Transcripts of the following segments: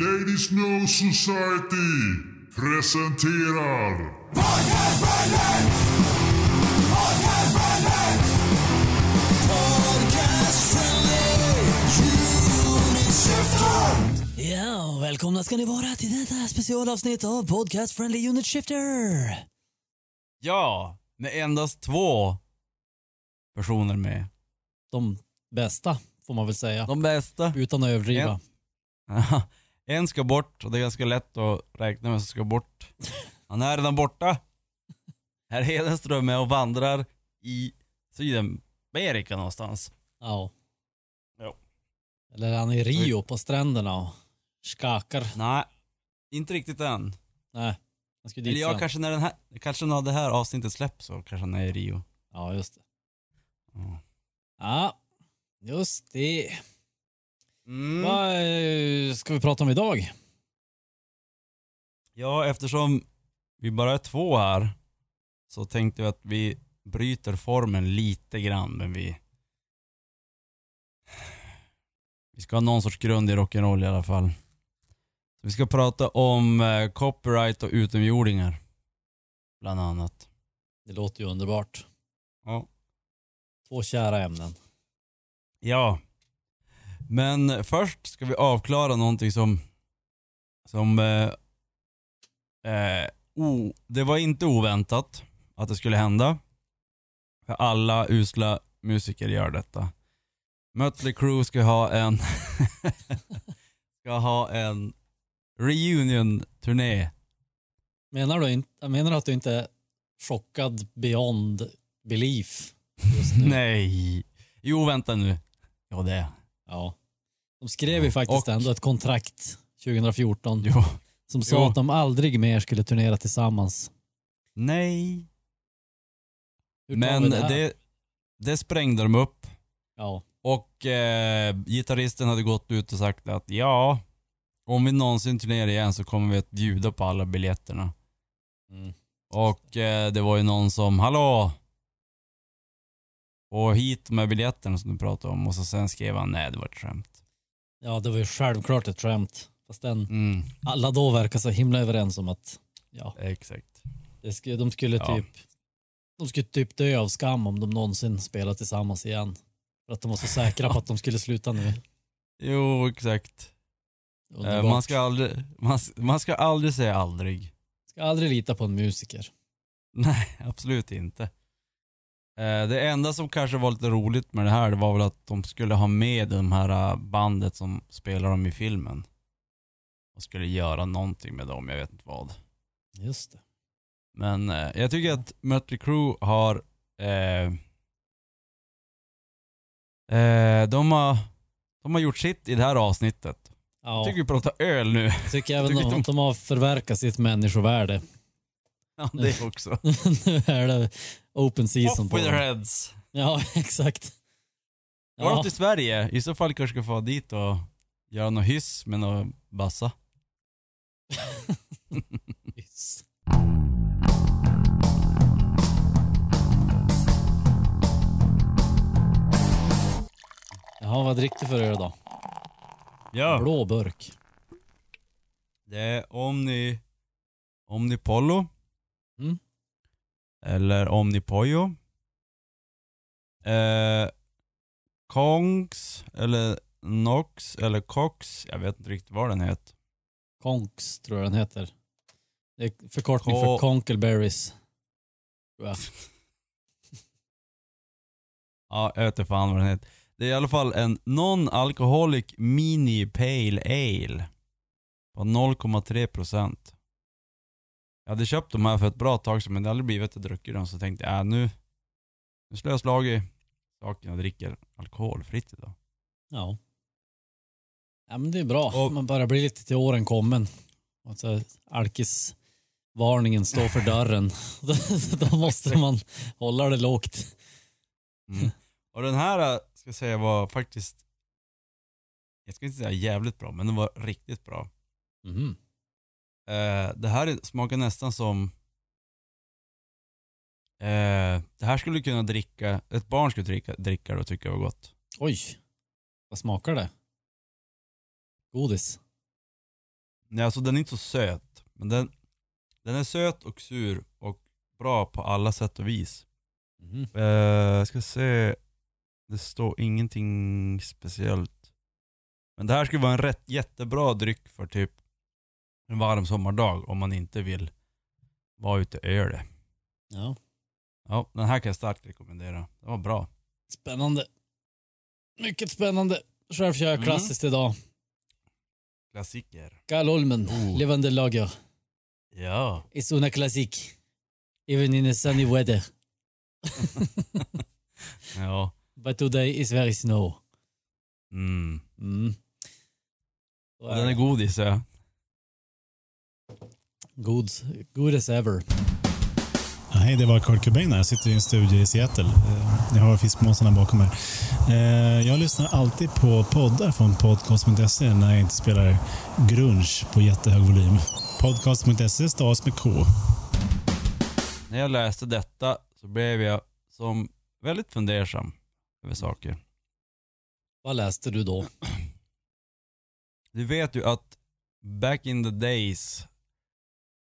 Ladies No Society presenterar Ja, välkomna ska ni vara till detta specialavsnitt av Podcast Friendly Unit Shifter. Ja, med endast två personer med. De bästa, får man väl säga. De bästa. Utan att överdriva. en ska bort och det är ganska lätt att räkna med som ska bort. Han är redan borta. Herr Hedenström är och vandrar i Sydamerika någonstans. Ja. Jo. Eller är han i Rio på stränderna och skakar. Nej, inte riktigt än. Nej, han ska dit Eller ja, sen. kanske när, den här, kanske när det här avsnittet släpps så kanske han är i Rio. Ja, just det. Ja. Ja, just det. Mm. Vad eh, ska vi prata om idag? Ja, eftersom vi bara är två här så tänkte vi att vi bryter formen lite grann men vi vi ska ha någon sorts grund i rock'n'roll i alla fall. Vi ska prata om eh, copyright och utomjordingar. Bland annat. Det låter ju underbart. Ja. Två kära ämnen. Ja. Men först ska vi avklara någonting som som eh, eh, o, det var inte oväntat att det skulle hända. För alla usla musiker gör detta. Mötley Crüe ska ha en ska ha en reunion-turné. Menar du, inte, menar du att du inte är chockad beyond belief just nu? Nej. Jo, vänta nu. Ja, det. Ja. De skrev ju faktiskt Och- ändå ett kontrakt 2014 Jo. som sa Jo. att de aldrig mer skulle turnera tillsammans. Nej. Men det, här? det, sprängde de upp. Ja, Och eh, gitarristen hade gått ut och sagt att ja, om vi någonsin turnerar igen så kommer vi att bjuda på alla biljetterna. mm. Och eh, det var ju någon som, hallå! Och hit med biljetterna som du pratade om och så sen skrev han nej det var ett skämt. ja det var ju självklart ett skämt. Fast den, Mm, alla då verkar så himla överens om att ja, exakt. det skulle, de skulle Ja. typ de skulle typ dö av skam om de någonsin spelar tillsammans igen. För att de var så säkra på att de skulle sluta nu. Jo, exakt. Eh, man, ska aldrig, man, man ska aldrig säga aldrig. ska aldrig lita på en musiker. Nej, absolut inte. Eh, Det enda som kanske var lite roligt med det här, det var väl att de skulle ha med de här eh, bandet som spelar dem i filmen. Och skulle göra någonting med dem, jag vet inte vad. Just det. Men eh, jag tycker att Mötley Crüe har... Eh, eh, de, har de har gjort sitt i det här avsnittet. Ja, Jag tycker vi pratar öl nu. tycker även tycker de, de- de har förverkat sitt människovärde. Ja, det också. nu är det open season Off på with their heads. Ja, exakt. Går de Ja, till Sverige, i så fall kanske ska få dit och göra något hyss med någon bassa. Yes. Jaha, vad dricker du för öl då? Ja. Blå burk. Det är Omni... Omnipollo. Eller Omnipojo. Eh, Kongs, eller Nox, eller Cox. Jag vet inte riktigt vad den heter. Konks tror jag den heter. Det är förkortning Ko- för Conkelberries. Tror jag. Ja, jag vet inte fan vad den heter. Det är i alla fall en non-alcoholic mini pale ale. På 0,3 procent. Jag hade köpt de här för ett bra tag sedan men det har aldrig blivit att druckit dem så tänkte jag, äh, nu, nu slår jag slag i saken och dricker alkoholfritt idag. Ja. Ja men det är bra. Och- Man börjar bli lite till åren kommen. Alltså, alkisvarningen står för dörren. Då måste man hålla det lågt. Mm. Och den här, äh, ska jag säga, var faktiskt, jag ska inte säga jävligt bra, men den var riktigt bra. Mhm. Eh, det här är- smakar nästan som eh, Det här skulle du kunna dricka, ett barn skulle dricka, dricka det och tycka det var gott. Oj, vad smakar det? Godis? Nej, alltså den är inte så söt. Men den, den är söt och sur och bra på alla sätt och vis. Mhm. Eh, jag ska se, det står ingenting speciellt. Men det här skulle vara en rätt, jättebra dryck för typ en varm sommardag om man inte vill vara ute och öle. Ja, Ja, den här kan jag starkt rekommendera. Det var bra. spännande. Mycket spännande. Själv kör jag Mm. klassiskt idag. Klassiker. Galolmen, Oh. levande lager. Ja. It's una classic. Even in a sunny weather. Ja. But today is very snow. Mm. Mm. Och den är det. god God, good as ever. Ja, hej, det var Kurt Cobain här. Jag sitter i en studio i Seattle. Eh, Ni har fiskmåsarna bakom er. Eh, Jag lyssnar alltid på poddar från podcast.se när jag inte spelar grunge på jättehög volym. Podcast.se stavas med K. När jag läste detta så blev jag som väldigt fundersam över saker. Vad läste du då? Du vet ju att back in the days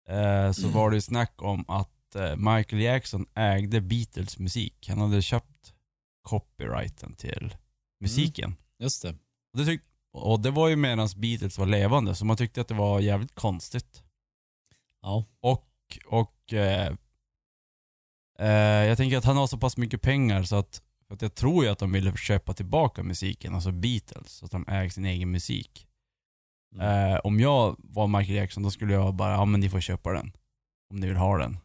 eh, så var det ju snack om att eh, Michael Jackson ägde Beatles musik. Han hade köpt copyrighten till musiken. Just det. Och, det tyck- och det var ju medan Beatles var levande, så man tyckte att det var jävligt konstigt. Ja. Och, och eh, eh, jag tänker att han har så pass mycket pengar så att, för att jag tror ju att de ville köpa tillbaka musiken, alltså Beatles, så att de äger sin egen musik. Mm. Eh, om jag var Michael Jackson då skulle jag bara, ja men ni får köpa den. Om ni vill ha den.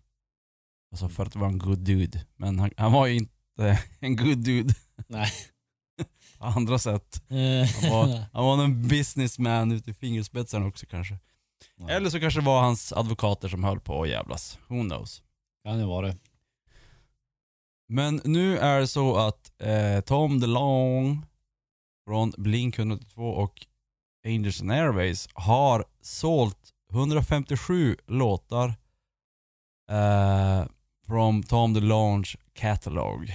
Alltså för att vara en good dude. Men han, han var ju inte en good dude Nej. på andra sätt. Eh, Han var, han var en businessman ute i fingerspetsarna också kanske. Ja, Eller så kanske det var hans advokater som höll på att jävlas. Who knows. kan ju vara det. Men nu är det så att eh, Tom DeLong från Blink 182 och Angels and Airways har sålt 157 låtar eh, från Tom DeLonge catalog.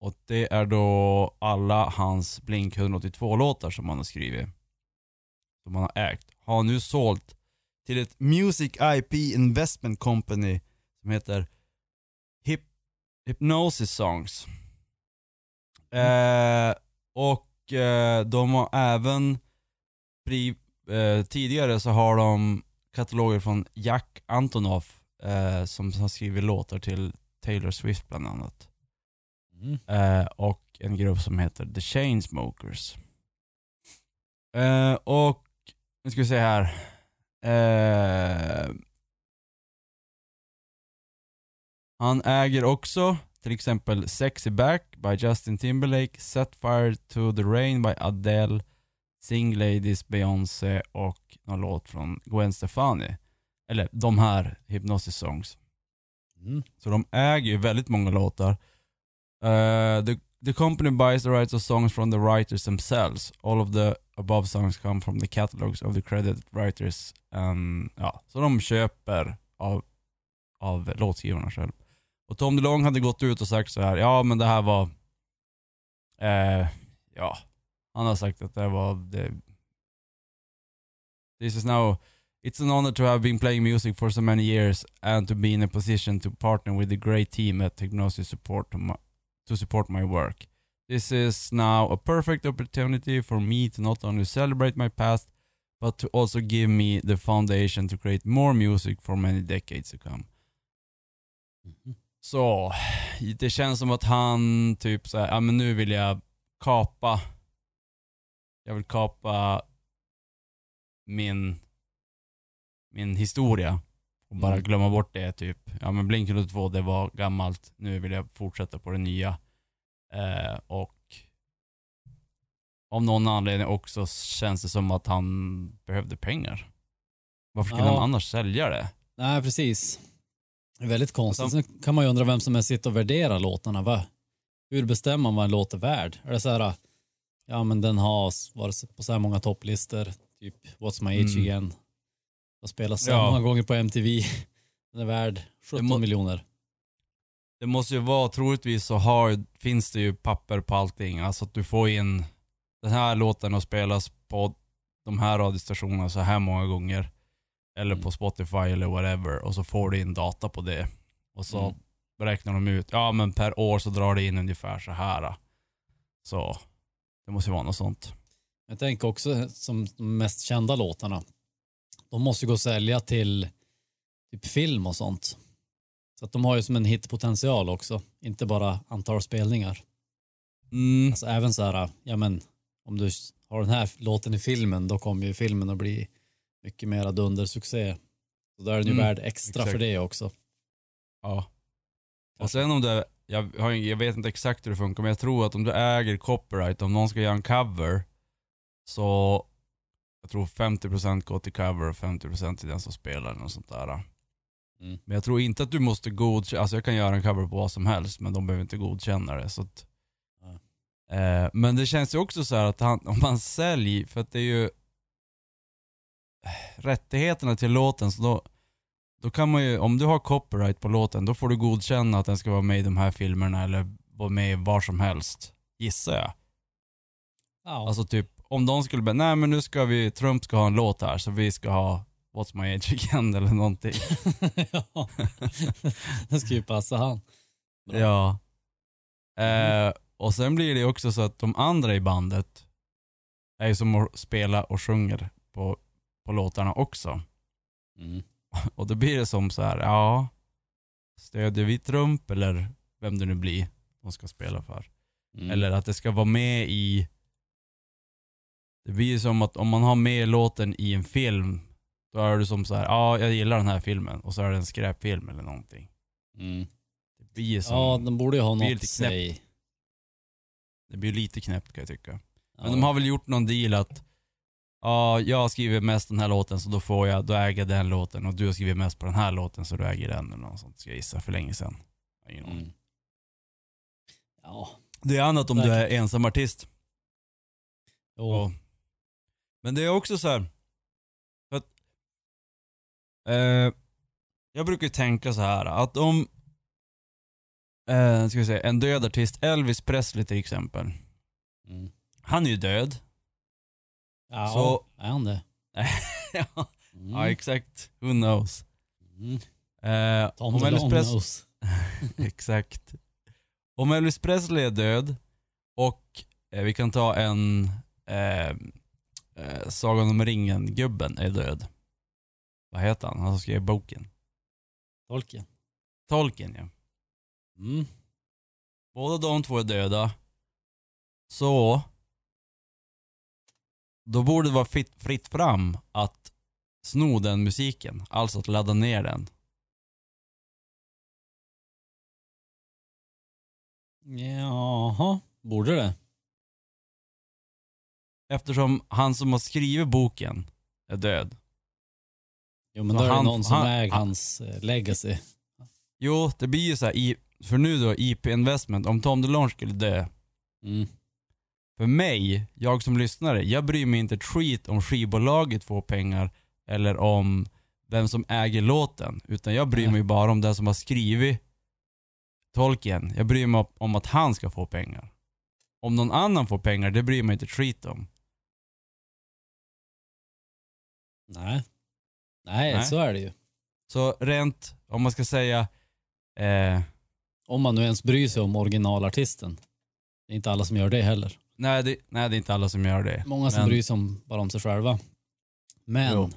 Och det är då alla hans Blink 182 låtar som han har skrivit. Som han har ägt. Har nu sålt till ett Music IP Investment Company som heter Hip Hypnosis Songs. Eh, och eh, de har även pri, eh, tidigare så har de kataloger från Jack Antonoff eh, som har skrivit låtar till Taylor Swift bland annat. Mm. Eh, och en grupp som heter The Chainsmokers. Eh, och nu ska vi se här. Eh, han äger också till exempel Sexy Back by Justin Timberlake, Set Fire to the Rain by Adele, Sing Ladies, Beyoncé och någon låt från Gwen Stefani. Eller de här Hypnosis Songs. Mm. Så de äger ju väldigt många låtar. Uh, the, the company buys the rights of songs from the writers themselves. All of the above songs come from the catalogs of the credited writers. Um, ja, så de köper av, av låtskrivarna själv. Och Tom DeLong hade gått ut och sagt så här, ja men det här var, eh, ja, han har sagt att det var, det, this is now It's an honor to have been playing music for so many years and to be in a position to partner with a great team at Technosis support to, my, to support my work. This is now a perfect opportunity for me to not only celebrate my past but to also give me the foundation to create more music for many decades to come. Mhm. Så, det känns som att han typ såhär, ja men nu vill jag kapa, jag vill kapa min min historia och bara Mm. glömma bort det typ. Ja men Blink 182 det var gammalt, nu vill jag fortsätta på det nya. Eh, och av någon anledning också känns det som att han behövde pengar. Varför Ja. han annars sälja det? Nej, precis. Det är väldigt konstigt. Sen kan man ju undra vem som är sitter och värderar låtarna. Va? Hur bestämmer man vad en låt är värd? Är det så här, ja men den har varit på så här många topplistor, typ What's My Age Mm. Again. Och spelas så Ja. många gånger på MTV. Den är värd 17 må- miljoner. Det måste ju vara, troligtvis så har, finns det ju papper på allting. Alltså att du får in den här låten och spelas på de här radiostationerna så här många gånger. eller Mm. på Spotify eller whatever och så får du in data på det. Och så Mm. räknar de ut, ja men per år så drar det in ungefär så här. Så det måste ju vara något sånt. Jag tänker också som de mest kända låtarna. De måste ju gå att sälja till typ film och sånt. Så att de har ju som en hitpotential också. Inte bara antal spelningar. Mm. Alltså även så här, ja men om du har den här låten i filmen då kommer ju filmen att bli mycket mera dundersuccé. Så då är den ju Mm, värd extra för exakt. det också. Ja. Och sen om det, jag, har, jag vet inte exakt hur det funkar, men jag tror att om du äger copyright, om någon ska göra en cover, så jag tror 50% går till cover och 50% till den som spelar eller något sånt där. Mm. Men jag tror inte att du måste godkänna, alltså jag kan göra en cover på vad som helst, men de behöver inte godkänna det. Så att, Ja. eh, men det känns ju också så här att han, om man säljer, för att det är ju rättigheterna till låten, så då, då kan man ju, om du har copyright på låten, då får du godkänna att den ska vara med i de här filmerna eller vara med var som helst. Gissar jag. Ja, Alltså typ, om de skulle bara, nej men nu ska vi, Trump ska ha en låt här, så vi ska ha What's My Age Again eller någonting. ja. det ska ju passa han. Bra. Ja. Eh, och sen blir det också så att de andra i bandet är ju som att spela och sjunger på, på låtarna också. Mm. Och då blir det som så här, ja, stödjer vi Trump eller vem det nu blir de ska spela för. Mm. Eller att det ska vara med i, det blir ju som att om man har med låten i en film, då är det som så här, ja jag gillar den här filmen och så är det en skräpfilm eller någonting. Mm. Det blir som, Ja, de borde ju ha något i sig. det blir lite knäppt kan jag tycka. Ja. Men de har väl gjort någon deal att Ja, jag har skrivit mest den här låten så då får jag, då äger jag den låten och du har skrivit mest på den här låten så du äger den eller något sånt ska jag gissa för länge sedan. Ingen. Mm. Ja, Det är annat om du är ensam artist. jo. Och, men det är också så här. För att, eh, jag brukar tänka så här att om, eh, ska vi säga, en död artist, Elvis Presley till exempel. Mm. Han är ju död. Ja, Så- är han det? ja, Mm. ja, exakt. Who knows. Mm. Eh, Tom om Elvis Presley, exakt. Om Elvis Presley är död och eh, vi kan ta en eh, eh, Sagan om ringen-gubben är död. Vad heter han? Han som skrev boken. Tolkien. Tolkien ja. Mm. Båda de två är döda. Så då borde det vara fritt, fritt fram att sno den musiken. Alltså att ladda ner den. Jaha, borde det? Eftersom han som har skrivit boken är död. Jo, men Så då är det han- någon som han- äger han- hans eh, legacy. Jo, det blir ju så här, i, för nu då IP Investment, om Tom DeLonge skulle dö. Mm. För mig, jag som lyssnare, jag bryr mig inte ett skit om skivbolaget får pengar eller om vem som äger låten. Utan jag bryr mig bara om den som har skrivit tolken. Jag bryr mig om att han ska få pengar. Om någon annan får pengar, det bryr mig inte ett skit om. Nej. Nej. Nej. så är det ju. Så rent, om man ska säga, eh, Om man nu ens bryr sig om originalartisten. Det är inte alla som gör det heller. Nej, det, nej det är inte alla som gör det. Många som Men- bryr sig om, bara om sig själva. Men Jo.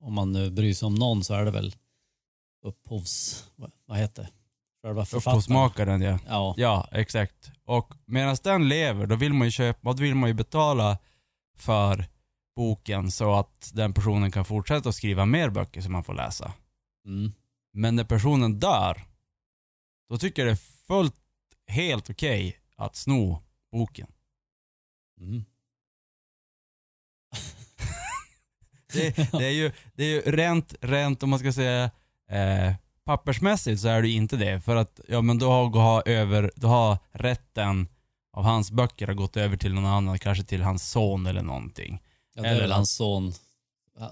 om man nu bryr sig om någon så är det väl upphovs... Vad, heter det? Själva författaren. Upphovsmakaren ja. Ja. Ja, exakt. Och medan den lever, då vill man ju köpa, då vill man ju betala för boken så att den personen kan fortsätta skriva mer böcker som man får läsa. Mm. Men när personen dör, då tycker jag det är fullt helt okej att sno boken. Mm. Det, det, är ju, det är ju rent, rent om man ska säga eh, pappersmässigt så är det ju inte det. För att ja, men då har, har över, då har rätten av hans böcker har gått över till någon annan, kanske till hans son eller någonting. Ja, det är Eller väl hans son.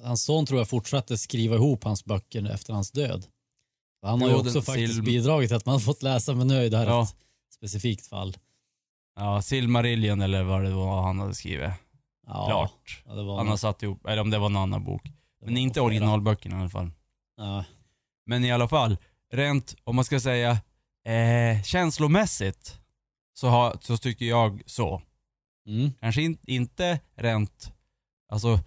Hans son tror jag fortsatte skriva ihop hans böcker efter hans död. Han har Jo, ju också faktiskt bidragit till att man fått läsa, men nu är det här Ja. ett specifikt fall. Ja, Silmarillion eller vad det var han hade skrivit. Ja, Klart. Ja, det var Han har satt ihop, eller om det var en annan bok. Men inte originalböckerna i alla fall. Ja. Men i alla fall, rent om man ska säga eh, känslomässigt så, har, så tycker jag så. Mm. Kanske in, inte rent, alltså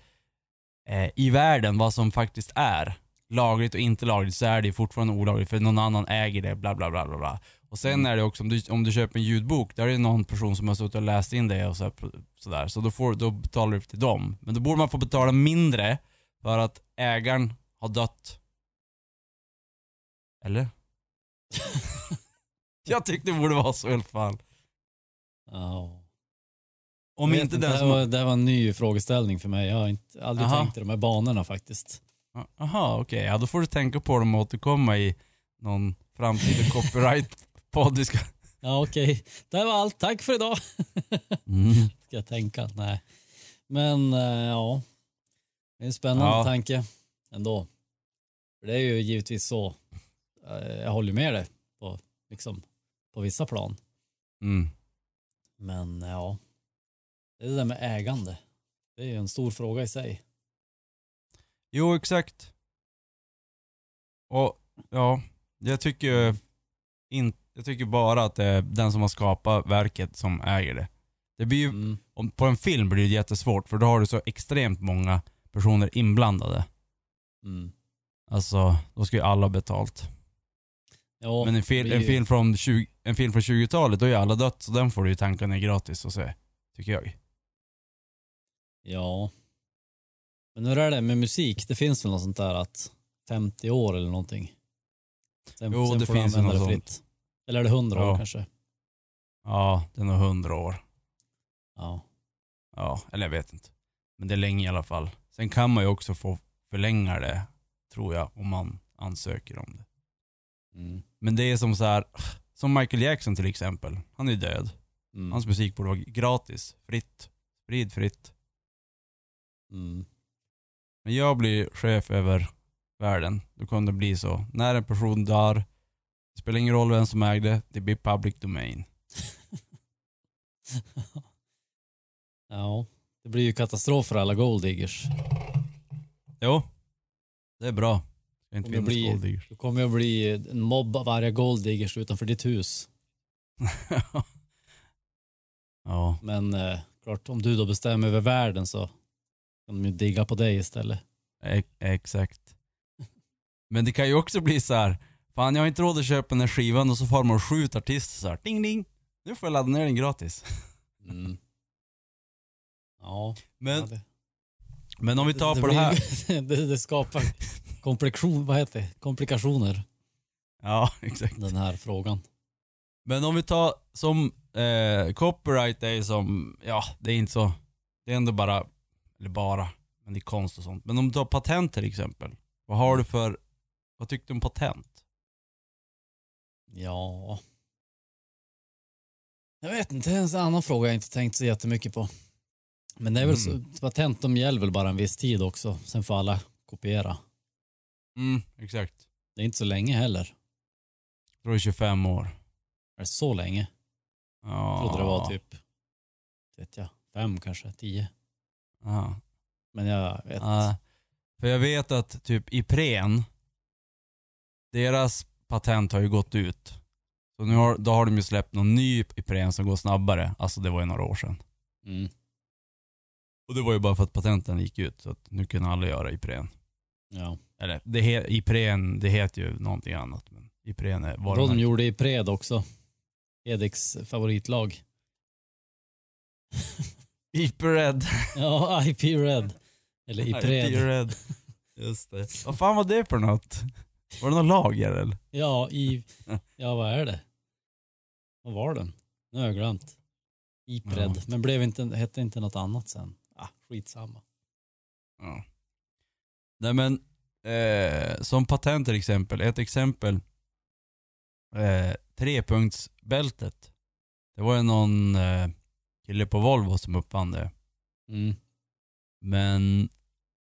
eh, i världen vad som faktiskt är lagligt och inte lagligt så är det fortfarande olagligt för någon annan äger det, bla bla bla bla. bla. Och sen Mm. är det också om du, om du köper en ljudbok, där är det någon person som har suttit och läst in det och så här- sådär. Så då, får, då betalar du till dem. Men då borde man få betala mindre för att ägaren har dött. Eller? Jag tyckte det borde vara så i alla fall. Ja. Om inte det, den som... var, det här var en ny frågeställning för mig. Jag har inte, aldrig Aha. tänkt i de här banorna faktiskt. Jaha, okej. Ja, då får du tänka på dem och återkomma i någon framtida copyright-podd vi ska... Ja okej, det här var allt. Tack för idag. Mm. Ska jag tänka. Nej. Men eh, ja, det är en spännande Ja. tanke ändå. För det är ju givetvis så. eh, Jag håller med dig på, liksom, på vissa plan. Mm. Men ja, det är det där med ägande. Det är ju en stor fråga i sig. Jo, exakt. Och ja, jag tycker in, jag tycker bara att det är den som har skapat verket som äger det. Det blir ju, Mm. om, på en film blir det jättesvårt för då har du så extremt många personer inblandade. Mm. Alltså, då ska ju alla ha betalt. Ja, Men en, fil, en, film från 20, en film från 20-talet, då är ju alla dött så den får du ju tanka ner gratis och se. Tycker jag. Ja. Men hur är det med musik? Det finns väl något sånt där att 50 år eller någonting? Sen, Jo, sen det får du finns använda något det fritt. Eller är det 100 år Ja. kanske? Ja, den har 100 år. Ja. Ja, eller jag vet inte. Men det är länge i alla fall. Sen kan man ju också få förlänga det, tror jag, om man ansöker om det. Mm. Men det är som så här, som Michael Jackson till exempel. Han är död. Mm. Hans musik borde vara gratis, fritt, sprid fritt. Mm. Men jag blir chef över världen, då kommer det bli så. När en person dör, det spelar ingen roll vem som ägde, det blir public domain. ja, det blir ju katastrof för alla golddiggers. Jo, det är bra. Det inte Kommer bli- golddiggers. Kommer att bli en mobb av varje golddiggers utanför ditt hus. ja. Men eh, klart, om du då bestämmer över världen så kan de ju digga på dig istället. E- exakt. Men det kan ju också bli så här. Fan jag har inte råd att köpa den här skivan och så får man sju artister så här. ding ding. Nu får jag ladda ner den gratis. Mm. Ja, Men, ja, det, men om vi tar på det blir- här. det, det skapar komplikation, vad heter det? komplikationer, Ja, exakt. den här frågan. Men om vi tar som eh, copyright är som, ja det är inte så, det är ändå bara, eller bara, men det är konst och sånt. Men om du tar patent till exempel. Vad har du för, vad tyckte du om patent? Ja. Jag vet inte, det är en annan fråga jag inte tänkt så jättemycket på. Men det är väl Mm. så, patent de gäller väl bara en viss tid också. Sen får alla kopiera. Mm, exakt. Det är inte så länge heller. Jag tror det är 25 år. Är det så länge? Ja. Jag trodde det var typ, vet jag, fem kanske, tio. Ja. Men jag vet Ja, för jag vet att typ Ipren, deras patent har ju gått ut. Så nu har, då har de ju släppt någon ny Ipren som går snabbare. Alltså det var ju några år sedan. Mm. Och det var ju bara för att patenten gick ut så att nu kunde alla göra Ipren. Ja. Eller det he, Ipren, det heter ju någonting annat. Men Ipren är Vad de gjorde i Pred också. Ediks favoritlag. Ipred. Ja, IP Red. Eller Ipred. Ipred. Just det. Vad fan var det för något? Var det någon lager eller? Ja, i... Ja, vad är det? Vad var den? Nu har jag glömt. Ipred. Ja. Men blev inte, hette inte något annat sen? Ah, skitsamma. Ja. Nej men, eh, som patent till exempel, ett exempel. Eh, trepunktsbältet. Det var ju någon eh, kille på Volvo som uppfann det. Mm. Men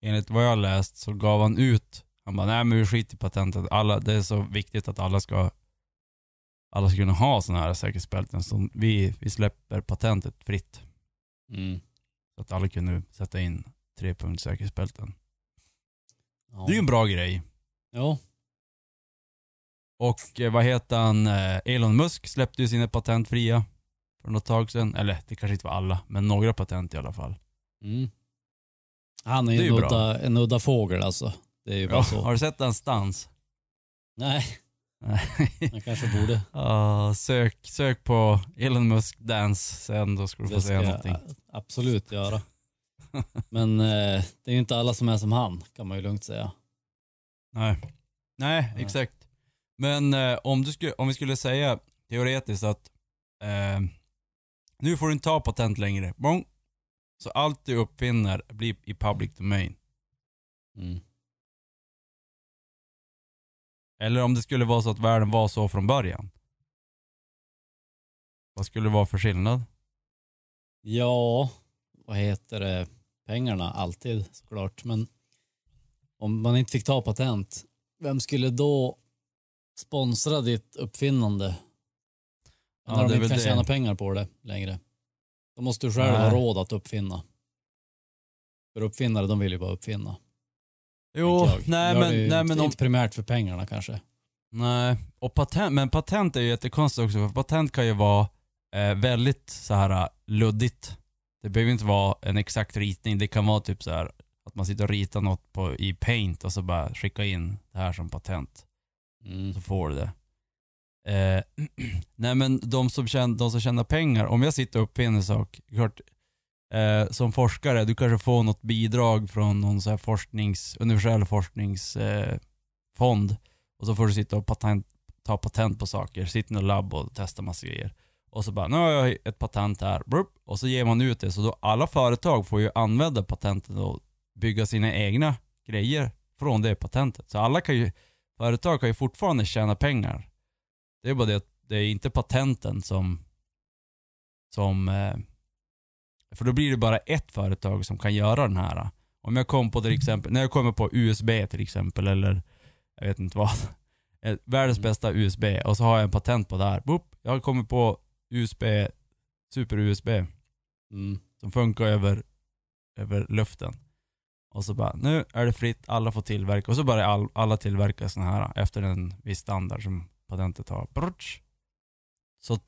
enligt vad jag läst så gav han ut, han bara nej men vi skiter i patentet. Alla, det är så viktigt att alla ska alla ska kunna ha sådana här säkerhetsbälten. Så vi, vi släpper patentet fritt. Mm. Så att alla kunde sätta in trepunktssäkerhetsbälten. Ja. Det är ju en bra grej. Jo. Och eh, vad heter han? Eh, Elon Musk släppte ju sina patent fria för något tag sedan. Eller det kanske inte var alla, men några patent i alla fall. Mm. Han är Det är ju ju en bra. udda, en udda fågel alltså. Det är ju bara Ja, så. har du sett hans dans? Nej, man kanske borde. Ja, sök, sök på Elon Musk dance sen, då ska du få Det se jag någonting. a- absolut göra. Men eh, det är ju inte alla som är som han, kan man ju lugnt säga. Nej. Nej, Nej. exakt. Men eh, om, du skulle, om vi skulle säga teoretiskt att eh, nu får du inte ta patent längre. Bong. Så allt du uppfinner blir i public domain. Mm. Eller om det skulle vara så att världen var så från början. Vad skulle det vara för skillnad? Ja, vad heter det? Pengarna, alltid såklart. Men om man inte fick ta patent, vem skulle då sponsra ditt uppfinnande? Ja, När de inte kan det. tjäna pengar på det längre. Då måste du själv Nej. ha råd att uppfinna. För uppfinnare, de vill ju bara uppfinna. Jo, nej men, nej inte, men om, inte primärt för pengarna kanske. Nej, och patent, men patent är ju jättekonstigt också för patent kan ju vara eh, väldigt så här eh, luddigt. Det behöver inte vara en exakt ritning, det kan vara typ så här att man sitter och ritar något på, i paint och så bara skicka in det här som patent. Mm. Så får du det. Eh, nej men de som, tjänar, de som tjänar pengar, om jag sitter och uppfinner en sak, klart, eh, som forskare, du kanske får något bidrag från någon så här forsknings, universell forskningsfond eh, och så får du sitta och patent, ta patent på saker, sitta i något labb och testa massa grejer. Och så bara, nu har jag ett patent här, Brup. och så ger man ut det. Så då alla företag får ju använda patentet och bygga sina egna grejer från det patentet. Så alla kan ju, företag kan ju fortfarande tjäna pengar. Det är bara det att det är inte patenten som, som eh, för då blir det bara ett företag som kan göra den här. Om jag kom på till exempel, när jag kommer på USB till exempel eller jag vet inte vad. Eh, Världens bästa USB och så har jag en patent på det här. Boop, jag kommit på USB, super-USB Mm. som funkar över, över luften. Och så bara, nu är det fritt, alla får tillverka. Och så börjar all, alla tillverka såna här efter en viss standard som patentet har. Så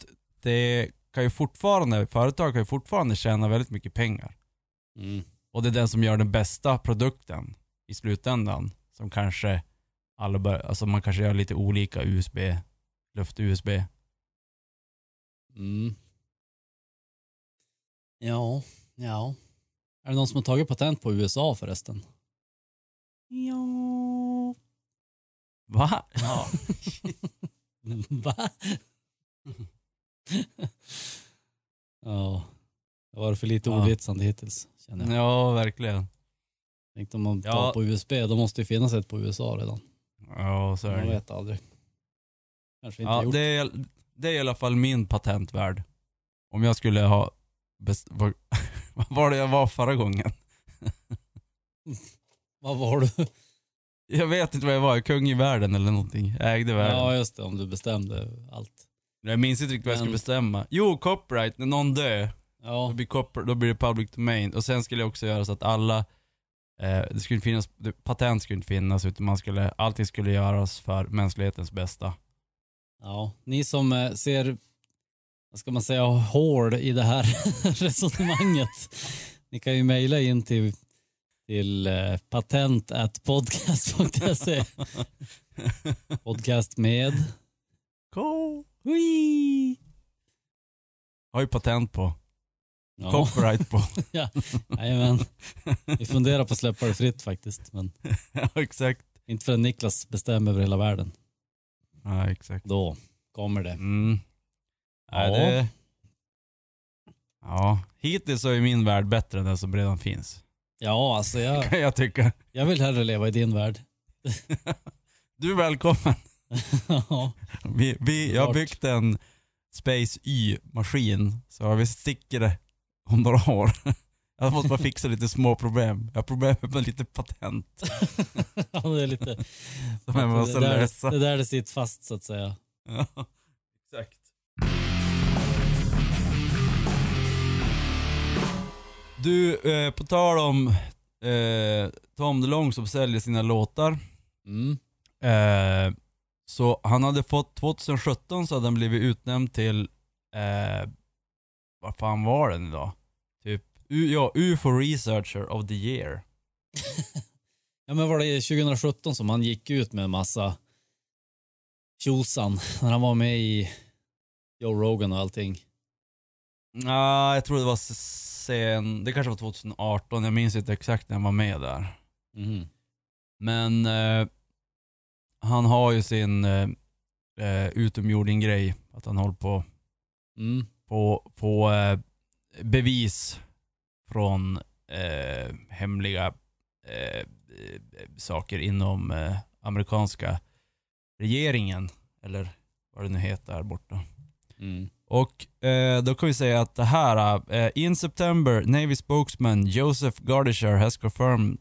det kan ju fortfarande, företag kan ju fortfarande tjäna väldigt mycket pengar. Mm. Och det är den som gör den bästa produkten i slutändan. Som kanske alla bör, alltså man kanske gör lite olika USB, luft-USB. Mm. Ja, ja. Är det någon som har tagit patent på USA förresten? Ja. Va? Ja. Va? ja. Det var för lite Ja. ordvitsande hittills, känner jag. ja, verkligen. Tänkte om man tar Ja. på USB, då måste det finnas ett på USA redan. Ja, så är Man det. vet aldrig. Kanske inte Ja, gjort. det är, det är i alla fall min patentvärld. Om jag skulle ha... Vad, vad var det jag var förra gången? Vad var du? Jag vet inte vad jag var, kung i världen eller någonting. Jag ägde världen. Ja, just det. Om du bestämde allt. Jag minns inte riktigt vad jag skulle Men- bestämma. Jo, copyright. När någon dör, då Ja, blir, copyright, då blir det public domain. Och sen skulle jag också göra så att alla... Eh, det skulle finnas, det, patent skulle inte finnas utan man skulle, allting skulle göras för mänsklighetens bästa. ja. Ni som eh, ser, vad ska man säga, hål i det här resonemanget. Ni kan ju mejla in till, till eh, patent at podcast.se. Podcast med Go! Hui! Har ju patent på. Ja, Copyright på. jajamän. Vi funderar på att släppa det fritt faktiskt. Men ja, exakt. inte förrän Niklas bestämmer över hela världen. Ja, exakt. Då kommer det. Mm. Ja. Ja. Det... ja, hittills är min värld bättre än den som redan finns. Ja, alltså jag, Kan jag tycka. jag vill hellre leva i din värld. Du är välkommen. Ja. Vi, vi, jag har byggt en Space Y-maskin, så vi sticker det om några år. Jag måste bara fixa lite små problem. Jag har problem med lite patent ja, det är lite... som jag måste det, där, lösa. det där det sitter fast så att säga. Ja, exakt. Du, eh, på tal om eh, Tom DeLonge som säljer sina låtar. Mm. Eh, så han hade fått, 2017 så hade han blivit utnämnd till, eh, vad fan var den idag? Typ, U, ja, UFO Researcher of the Year. Ja men var det 2017 som han gick ut med en massa tjosan när han var med i Joe Rogan och allting. Nej, jag tror det var sen, det kanske var 2018, jag minns inte exakt när han var med där. Mhm. Men eh, han har ju sin eh, eh, utomjording-grej, att han håller på Mm. på, på eh, bevis från eh, hemliga eh, saker inom eh, amerikanska regeringen, eller vad det nu heter här borta. Mm. Och eh, då kan vi säga att det här, in September, Navy spokesman Joseph Gardisher has confirmed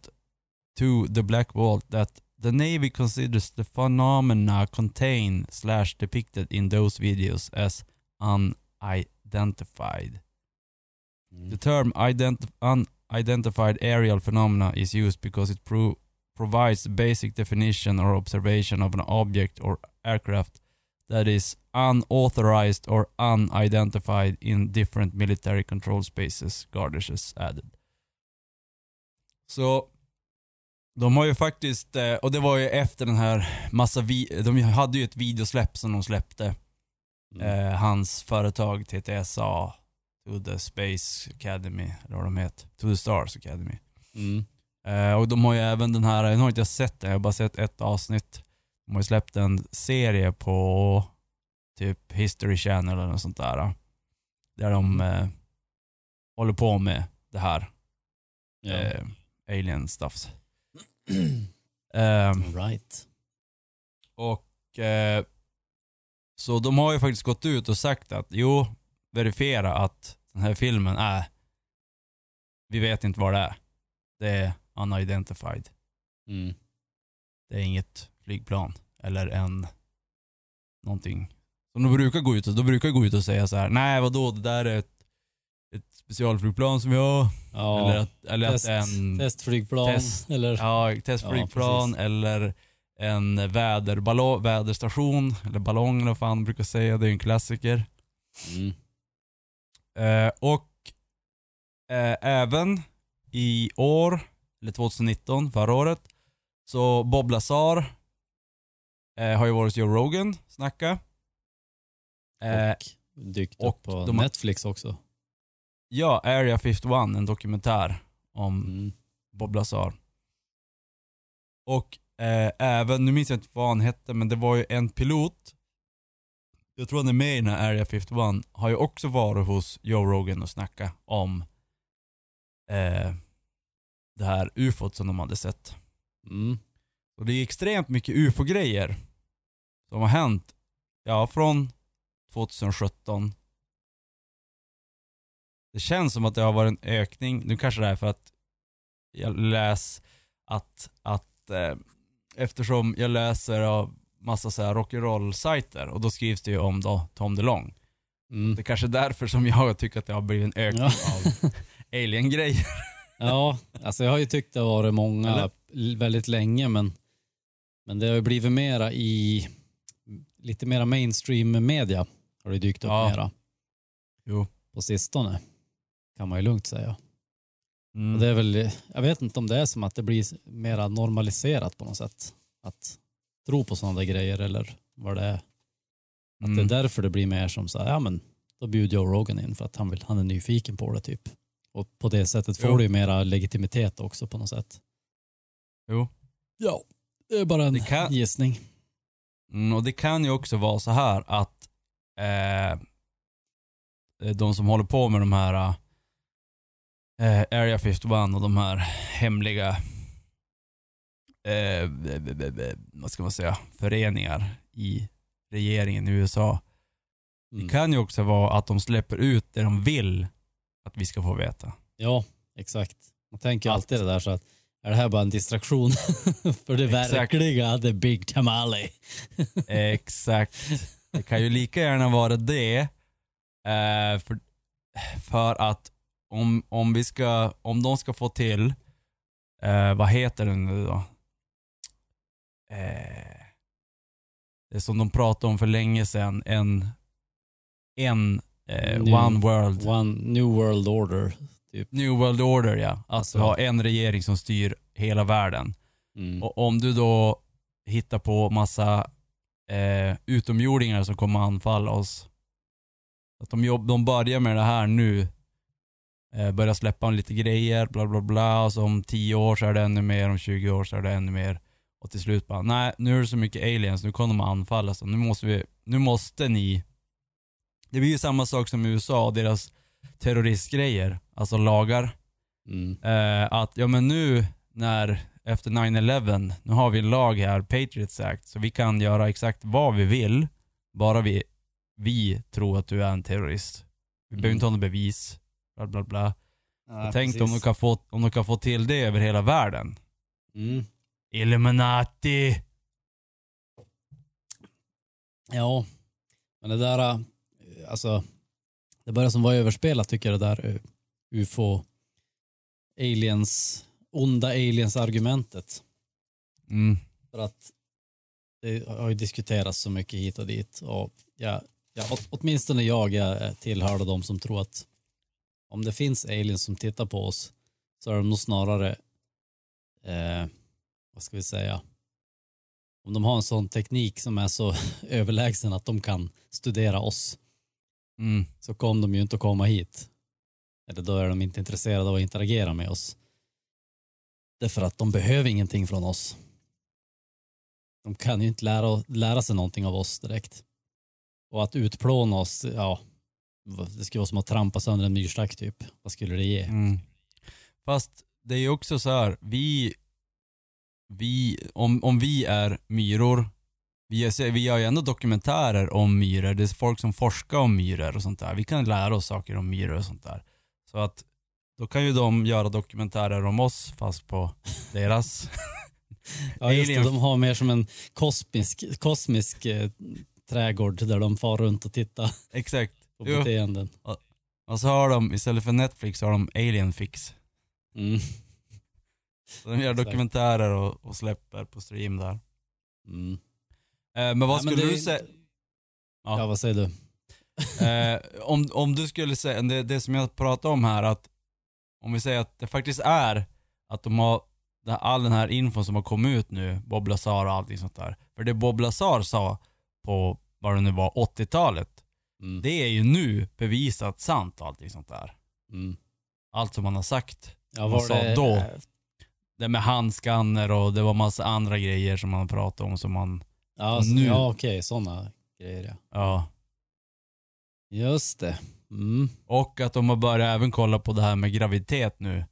to the Black Vault that the Navy considers the phenomena contained slash depicted in those videos as unidentified. Mm. The term identi- unidentified aerial phenomena is used because it pro- provides a basic definition or observation of an object or aircraft that is unauthorized or unidentified in different military control spaces, Garders has added. Så de har ju faktiskt, eh, och det var ju efter den här massa, vi- de hade ju ett videosläpp som de släppte. Mm. Eh, hans företag TTSA, To the Space Academy, eller vad de heter. To the Stars Academy. Mm. Eh, och de har ju även den här, nu har inte jag sett den, jag har bara sett ett avsnitt. De har ju släppt en serie på typ History Channel eller något sånt där. Där de eh, håller på med det här. Ja. Eh, alien stuffs. Eh, right. Och eh, så de har ju faktiskt gått ut och sagt att jo, verifiera att den här filmen är, vi vet inte vad det är. Det är unidentified. Mm. Det är inget flygplan eller en någonting. Som de brukar gå ut och, de brukar gå ut och säga så här: nej vadå det där är ett, ett specialflygplan som har. Ja. Eller att, eller Test, att en testflygplan test. eller... Ja, testflygplan Ja, eller en väderballong, väderstation eller ballong eller vad fan brukar säga. Det är ju en klassiker. Mm. Eh, och eh, även i år, eller 2019, förra året, så Bob Lazar eh, har ju varit Joe Rogan snacka. Eh, och dykt och upp på Netflix också. Ja, Area 51, en dokumentär om Mm. Bob Lazar. Och eh, även, nu minns jag inte vad han hette, men det var ju en pilot, jag tror han är med i den här Area 51, har ju också varit hos Joe Rogan och snackat om eh, det här ufot som de hade sett. Mm. Och det är extremt mycket ufo-grejer som har hänt, ja från 2017. Det känns som att det har varit en ökning, nu kanske det är för att jag läs att, att eh, eftersom jag läser av massa så här rock'n'roll-sajter och då skrivs det ju om då Tom DeLonge. Mm. Det är kanske är därför som jag tycker att det har blivit en ökning Ja. av alien-grejer. Ja, alltså jag har ju tyckt det har varit många Eller? väldigt länge men, men det har ju blivit mera i lite mera mainstream media har det dykt upp Ja. mera Jo. på sistone. Kan man ju lugnt säga. Mm. Och det är väl, jag vet inte om det är som att det blir mera normaliserat på något sätt. Att tro på sådana där grejer eller vad det är. Att Mm. det är därför det blir mer som så här, ja men då bjuder Joe Rogan in för att han, vill, han är nyfiken på det typ. Och på det sättet får Jo. du ju mera legitimitet också på något sätt. Jo. Ja, det är bara en kan- gissning. Mm, och det kan ju också vara så här att eh, de som håller på med de här eh, Area 51 och de här hemliga eh, vad ska man säga, föreningar i regeringen i USA. Mm. Det kan ju också vara att de släpper ut det de vill att vi ska få veta. Ja, exakt. Man tänker Att- alltid det där så att är det här bara en distraktion för det Exakt. verkliga, the big tamale? Exakt. Det kan ju lika gärna vara det. Eh, för, för att om, om, vi ska, om de ska få till eh, vad heter den nu då? Eh, det som de pratade om för länge sedan, en, en eh, New- one world. One New World Order. Typ. New World Order ja. Att Alltså. har en regering som styr hela världen. Mm. Och om du då hittar på massa eh, utomjordingar som kommer anfalla oss. Att de, jobb, de börjar med det här nu. Eh, börjar släppa lite grejer, bla bla bla. Och så om 10 år så är det ännu mer, om 20 år så är det ännu mer. Och till slut bara, nej nu är det så mycket aliens, nu kommer de anfalla. Så nu måste vi, nu måste ni. Det blir ju samma sak som i USA och deras terroristgrejer, alltså lagar. Mm. Eh, att ja men nu när efter 9-11, nu har vi en lag här, Patriots Act, så vi kan göra exakt vad vi vill, bara vi, vi tror att du är en terrorist. Vi behöver Mm. inte ha något bevis, bla bla bla. Ja, tänk om de, kan få, om de kan få till det över hela världen. Mm. Illuminati! Ja, men det där, äh, alltså, det börjar som vara överspelat tycker jag det där uh, ufo, aliens, onda aliens argumentet. Mm. För att det har ju diskuterats så mycket hit och dit och ja, ja, åt, åtminstone jag, jag tillhörde de som tror att om det finns aliens som tittar på oss så är de nog snarare, eh, vad ska vi säga, om de har en sån teknik som är så överlägsen att de kan studera oss Mm. så kommer de ju inte att komma hit. Eller då är de inte intresserade av att interagera med oss. Därför att de behöver ingenting från oss. De kan ju inte lära, lära sig någonting av oss direkt. Och att utplåna oss, ja, det skulle vara som att trampa sönder en myrstack typ. Vad skulle det ge? Mm. Fast det är ju också så här, vi, vi om, om vi är myror, vi, är, vi gör ju ändå dokumentärer om myror, det är folk som forskar om myror och sånt där. Vi kan lära oss saker om myror och sånt där. Så att då kan ju de göra dokumentärer om oss fast på deras. Ja, just det, de har mer som en kosmisk, kosmisk eh, trädgård där de far runt och tittar Exakt. På Jo. beteenden. Och så har de, istället för Netflix, så har de Alien Fix. Mm. Så de gör Exakt. dokumentärer och, och släpper på stream där. Mm. Eh, men vad Nej, men skulle det är du säga? Ja. Ja, vad säger du? Eh, om, om du skulle säga, det, det som jag pratade om här, att om vi säger att det faktiskt är att de har det- all den här infon som har kommit ut nu, Bob Lazar och allting sånt där. För det Bob Lazar sa på, vad det nu var, 80-talet, Mm. det är ju nu bevisat sant och allting sånt där. Mm. Allt som han har sagt. Ja, var sa det, då? Det med handskanner och det var massa andra grejer som han pratade om som man, Ja, så, nu- ja okej, sådana grejer ja. ja. Just det. Mm. Och att de har börjat även kolla på det här med graviditet nu.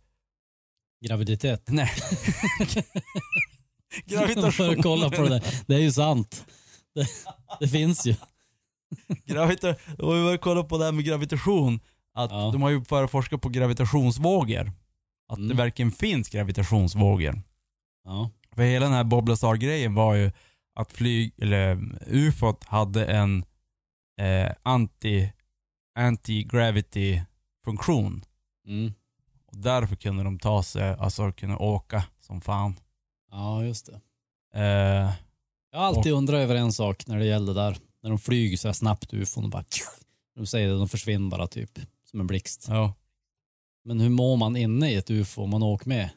Graviditet. Nej. De får kolla på det där. Det är ju sant. Det, det finns ju. Gravita har ju börjat kolla på det här med gravitation. Att Ja. De har ju börjat forska på gravitationsvågor. Att Mm. det verkligen finns gravitationsvågor. Ja. För hela den här Bob Lazar-grejen var ju att flyg, eller ufot hade en eh, anti, anti-gravity funktion. Mm. Och därför kunde de ta sig, alltså kunna åka som fan. ja, just det. Eh, Jag har alltid undrat över en sak när det gäller det där. När de flyger så här snabbt ufon och bara... De säger det, de försvinner bara typ. Som en blixt. ja. Men hur mår man inne i ett ufo om man åker med?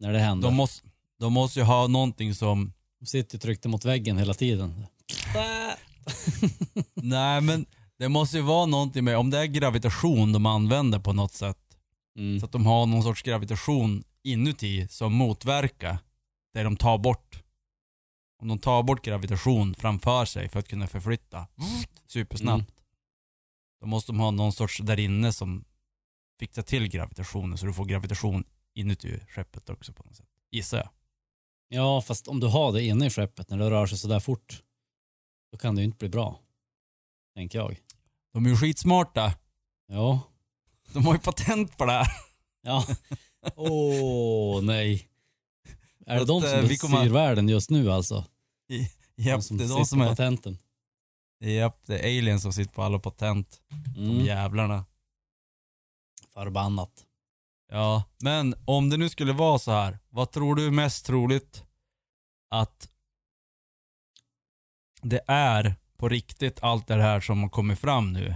När det händer. De, måste, de måste ju ha någonting som De sitter ju tryckta mot väggen hela tiden. Nej men det måste ju vara någonting med, om det är gravitation de använder på något sätt, Mm. så att de har någon sorts gravitation inuti som motverkar det de tar bort. Om de tar bort gravitation framför sig för att kunna förflytta supersnabbt, Mm. då måste de ha någon sorts där inne som fixar till gravitationen så du får gravitation inuti skeppet också på något sätt. Gissar jag. Ja, fast om du har det inne i skeppet när det rör sig sådär fort, då kan det ju inte bli bra. Tänker jag. De är ju skitsmarta. Ja. De har ju patent på det här. Ja. Åh, nej. Är det Att, de eh, som kommer- styr världen just nu alltså? Japp, de som det är de som är... patenten. Japp, det är aliens som sitter på alla patent. De Mm. jävlarna. Förbannat. Ja, men om det nu skulle vara så här, vad tror du är mest troligt att det är på riktigt allt det här som har kommit fram nu?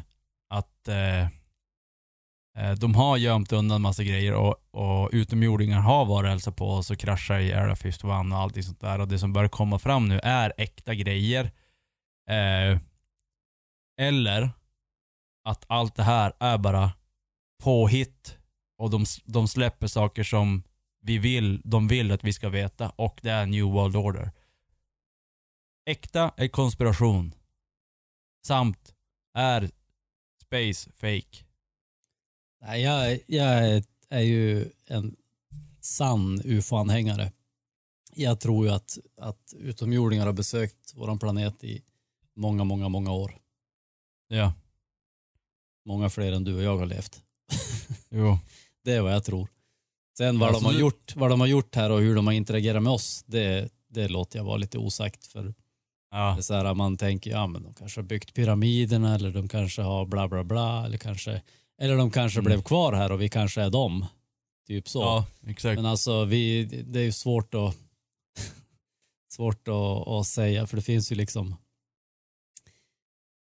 Att eh, Eh, de har gömt undan massa grejer och, och utomjordingar har varit och hälsat på oss och kraschat i Area 51 och allting sånt där. Och det som börjar komma fram nu är äkta grejer. Eh, eller att allt det här är bara påhitt och de, de släpper saker som vi vill, de vill att vi ska veta och det är New World Order. Äkta är konspiration. Samt är space fake. Nej, jag, jag är, ju en sann ufo-anhängare. Jag tror ju att, att utomjordingar har besökt vår planet i många, många, många år. Ja, Många fler än du och jag har levt. jo. Det är vad jag tror. Sen vad, Alltså, de, har du- gjort, vad de har gjort här och hur de har interagerat med oss, det, det låter jag vara lite osagt. För det Ja, är så här, man tänker, ja men de kanske har byggt pyramiderna eller de kanske har bla bla bla. Eller, kanske, eller de kanske Mm. blev kvar här och vi kanske är dem. Typ så. ja exakt. Men alltså vi, det är ju svårt att svårt att, att säga för det finns ju liksom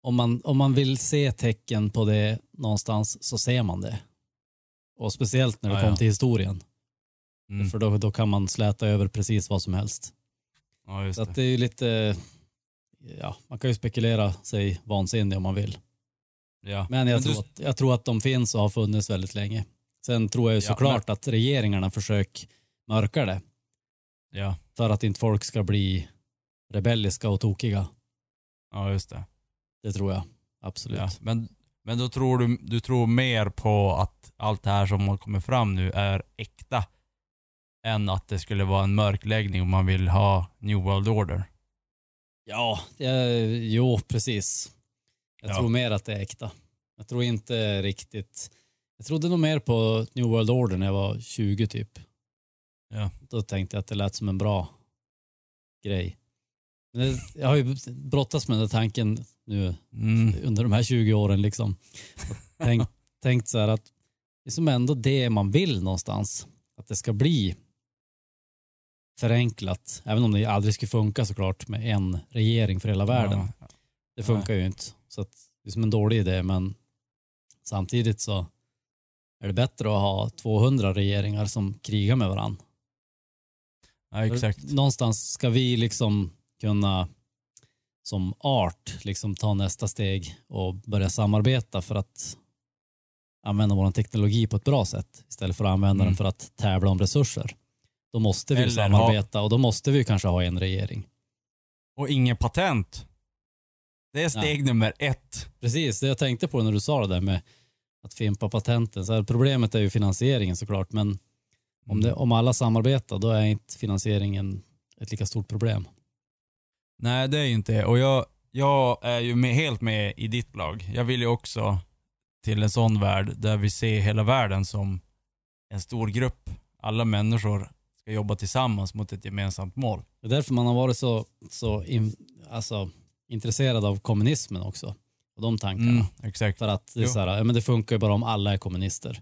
om man, om man vill se tecken på det någonstans så ser man det. Och speciellt när det Ja, kommer ja. till historien. Mm. För då, då kan man släta över precis vad som helst. Ja, Så det. att det är ju lite, ja, man kan ju spekulera sig vansinnig om man vill. Ja. Men jag, du- tror, att, jag tror att de finns och har funnits väldigt länge. Sen tror jag ju Ja, såklart att regeringarna försöker mörka det. Ja, För att inte folk ska bli rebelliska och tokiga. ja just det. Det tror jag. Absolut. Ja. Men, men då tror du, du tror mer på att allt det här som har kommit fram nu är äkta än att det skulle vara en mörkläggning om man vill ha New World Order. Ja, det, jo precis. Jag Ja. tror mer att det är äkta. Jag tror inte riktigt. Jag trodde nog mer på New World Order när jag var 20 typ. Ja. Då tänkte jag att det lät som en bra grej. Men jag har ju brottats med den tanken nu Mm. under de här 20 åren liksom. Tänkt, tänkt så här att det är som ändå det man vill någonstans. Att det ska bli förenklat. Även om det aldrig skulle funka såklart med en regering för hela världen. Ja. Det funkar ju inte. Så att det är som en dålig idé men samtidigt så är det bättre att ha 200 regeringar som krigar med varandra. ja, exakt. Någonstans ska vi liksom kunna som art liksom ta nästa steg och börja samarbeta för att använda vår teknologi på ett bra sätt istället för att använda Mm. den för att tävla om resurser. Då måste vi Eller samarbeta och då måste vi kanske ha en regering. Och ingen patent. Det är steg nummer ett. Precis, det jag tänkte på när du sa det där med att fimpa patenten. Så här, problemet är ju finansieringen såklart, men om, det, om alla samarbetar då är inte finansieringen ett lika stort problem. Nej, det är ju inte. Och jag, jag är ju med, helt med i ditt lag. Jag vill ju också till en sån värld där vi ser hela världen som en stor grupp. Alla människor ska jobba tillsammans mot ett gemensamt mål. Det är därför man har varit så, så in, alltså, intresserad av kommunismen också. Och de tankarna. Mm, exakt. För att det, är så här, ja, men det funkar ju bara om alla är kommunister.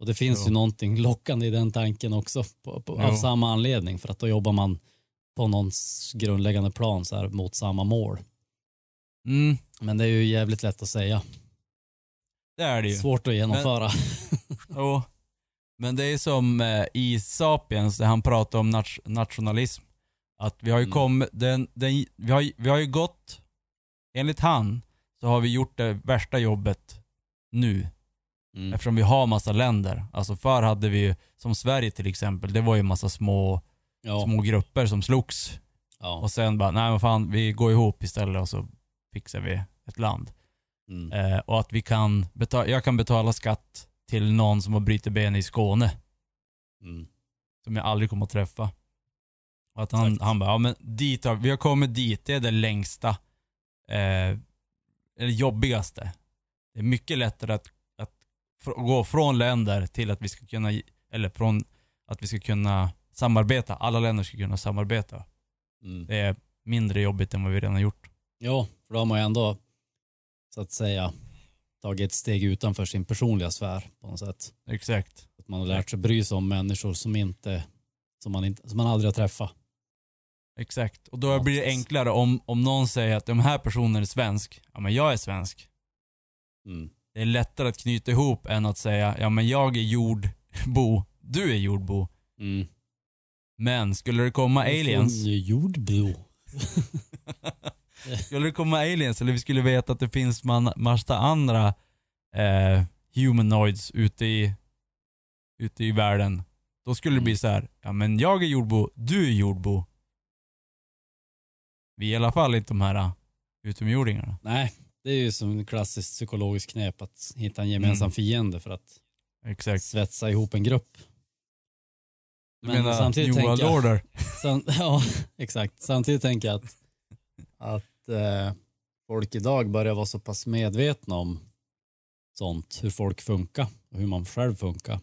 Och det finns Jo. ju någonting lockande i den tanken också på, på, av samma anledning. För att då jobbar man på någon s- grundläggande plan så här, mot samma mål. Mm, Men det är ju jävligt lätt att säga. det är det ju. Svårt att genomföra. Jo. Men det är som eh, i Sapiens, där han pratar om nat- nationalism. Att vi har ju Mm. kommit, den, den, vi, har, vi har ju gått, enligt han, så har vi gjort det värsta jobbet nu. Mm. Eftersom vi har massa länder. Alltså förr hade vi ju, som Sverige till exempel, det var ju massa små, Ja. små grupper som slogs. ja. Och sen bara, nej men fan, vi går ihop istället och så fixar vi ett land. Mm. Eh, och att vi kan betala, jag kan betala skatt till någon som har brutit ben i Skåne. Mm. som jag aldrig kommer att träffa. Och att han, Exakt. han bara, ja men dit har, vi har kommit dit, det är det längsta, eh, eller jobbigaste. Det är mycket lättare att, att gå från länder till att vi ska kunna, eller från att vi ska kunna samarbeta, alla länder ska kunna samarbeta. Mm. Det är mindre jobbigt än vad vi redan har gjort. Ja, för då har man ju ändå så att säga tagit ett steg utanför sin personliga sfär på något sätt. Exakt. Att man har lärt sig bry sig om människor som, inte, som, man, inte, som man aldrig har träffat. Exakt. Och då blir det enklare om, om någon säger att den här personen är svensk. Ja men jag är svensk. Mm. Det är lättare att knyta ihop än att säga ja men jag är jordbo, du är jordbo. Mm. Men skulle det komma aliens, Jordbo. skulle det komma aliens eller vi skulle veta att det finns man, massa andra eh, humanoids ute i, ute i världen. Då skulle det bli så här, ja men jag är jordbo, du är jordbo. Vi är i alla fall inte de här uh, utomjordingarna. Nej, det är ju som ett klassiskt psykologiskt knep att hitta en gemensam Mm. fiende för att Exakt. svetsa ihop en grupp. Du Men menar samtidigt New World jag- Order? Sam, ja, exakt. Samtidigt tänker jag att, att eh, folk idag börjar vara så pass medvetna om sånt, hur folk funkar och hur man själv funkar.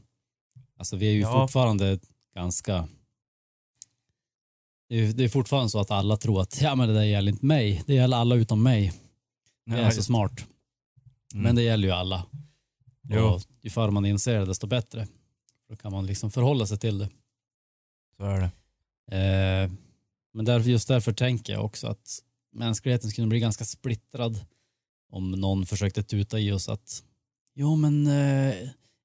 Alltså vi är ju Ja. fortfarande ganska det är, fortfarande så att alla tror att ja, men det där gäller inte mig. Det gäller alla utom mig. Det är Ja, så smart. Mm. Men det gäller ju alla. Jo. Och ju förr man inser det, desto bättre. Då kan man liksom förhålla sig till det. Så är det. Eh, men därför, just därför tänker jag också att mänskligheten skulle bli ganska splittrad om någon försökte tuta i oss att jo men eh,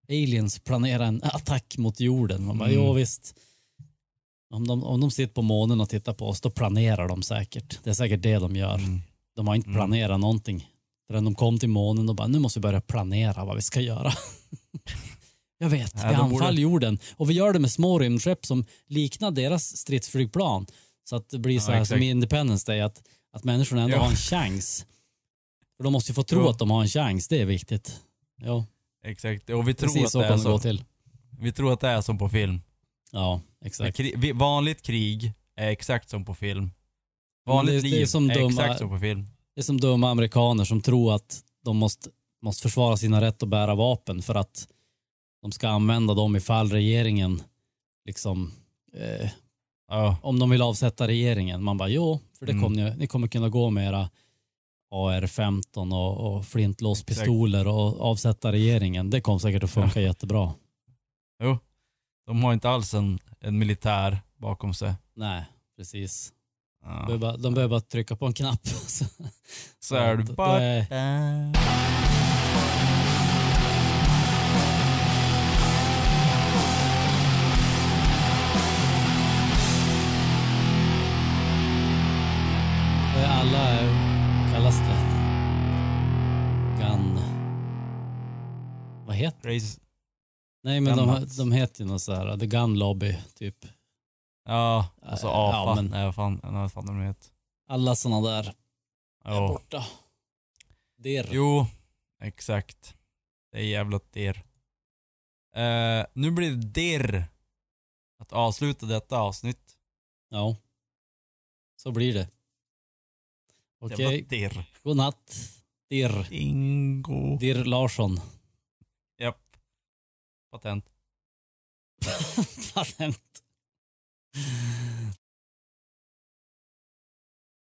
aliens planerar en attack mot jorden. Man bara, Mm. jo visst. Om de, om de sitter på månen och tittar på oss, då planerar de säkert. Det är säkert det de gör. Mm. De har inte Mm. planerat någonting. Förrän de kom till månen och bara, nu måste vi börja planera vad vi ska göra. Jag vet, Ja, vi anfaller borde- jorden och vi gör det med små rymdskepp som liknar deras stridsflygplan. Så att det blir så Ja, här exakt. som i Independence Day, att, att människorna ändå Ja. har en chans. För de måste ju få tro Jo. att de har en chans, det är viktigt. Ja, Exakt. Och vi tror, precis att så det är gå så. till. vi tror att det är som på film. Ja, exakt. kri- vanligt krig är exakt som på film. Vanligt det är- det är liv som är dumma- exakt som på film. Det är som dumma amerikaner som tror att de måste, måste försvara sina rätt att bära vapen för att de ska använda dem ifall regeringen, liksom, eh, Ja. om de vill avsätta regeringen. Man bara, jo, för det Mm. kommer ni, ni kommer kunna gå med era AR-15 och, och flintlåspistoler och avsätta regeringen. Det kommer säkert att funka jättebra. Jo. De har inte alls en, en militär bakom sig. Nej, precis. De Ja. behöver bara, de behöver bara trycka på en knapp. Så, Så är du bara... är- alla, kallas det? Gun... Vad heter Race. Nej men de, de heter ju något så här, The Gun Lobby typ. Ja, och så AFA. ja, men- Nej, vad fan, nej, vad fan de heter. Alla sådana där är Ja. borta. Dirr. Jo, exakt. Det är jävla dirr. Eh, nu blir det dirr att avsluta detta avsnitt. Ja. Så blir det. Okej, dirr. god natt. Dirr. Bingo. Dirr Larsson. Patent. Patent.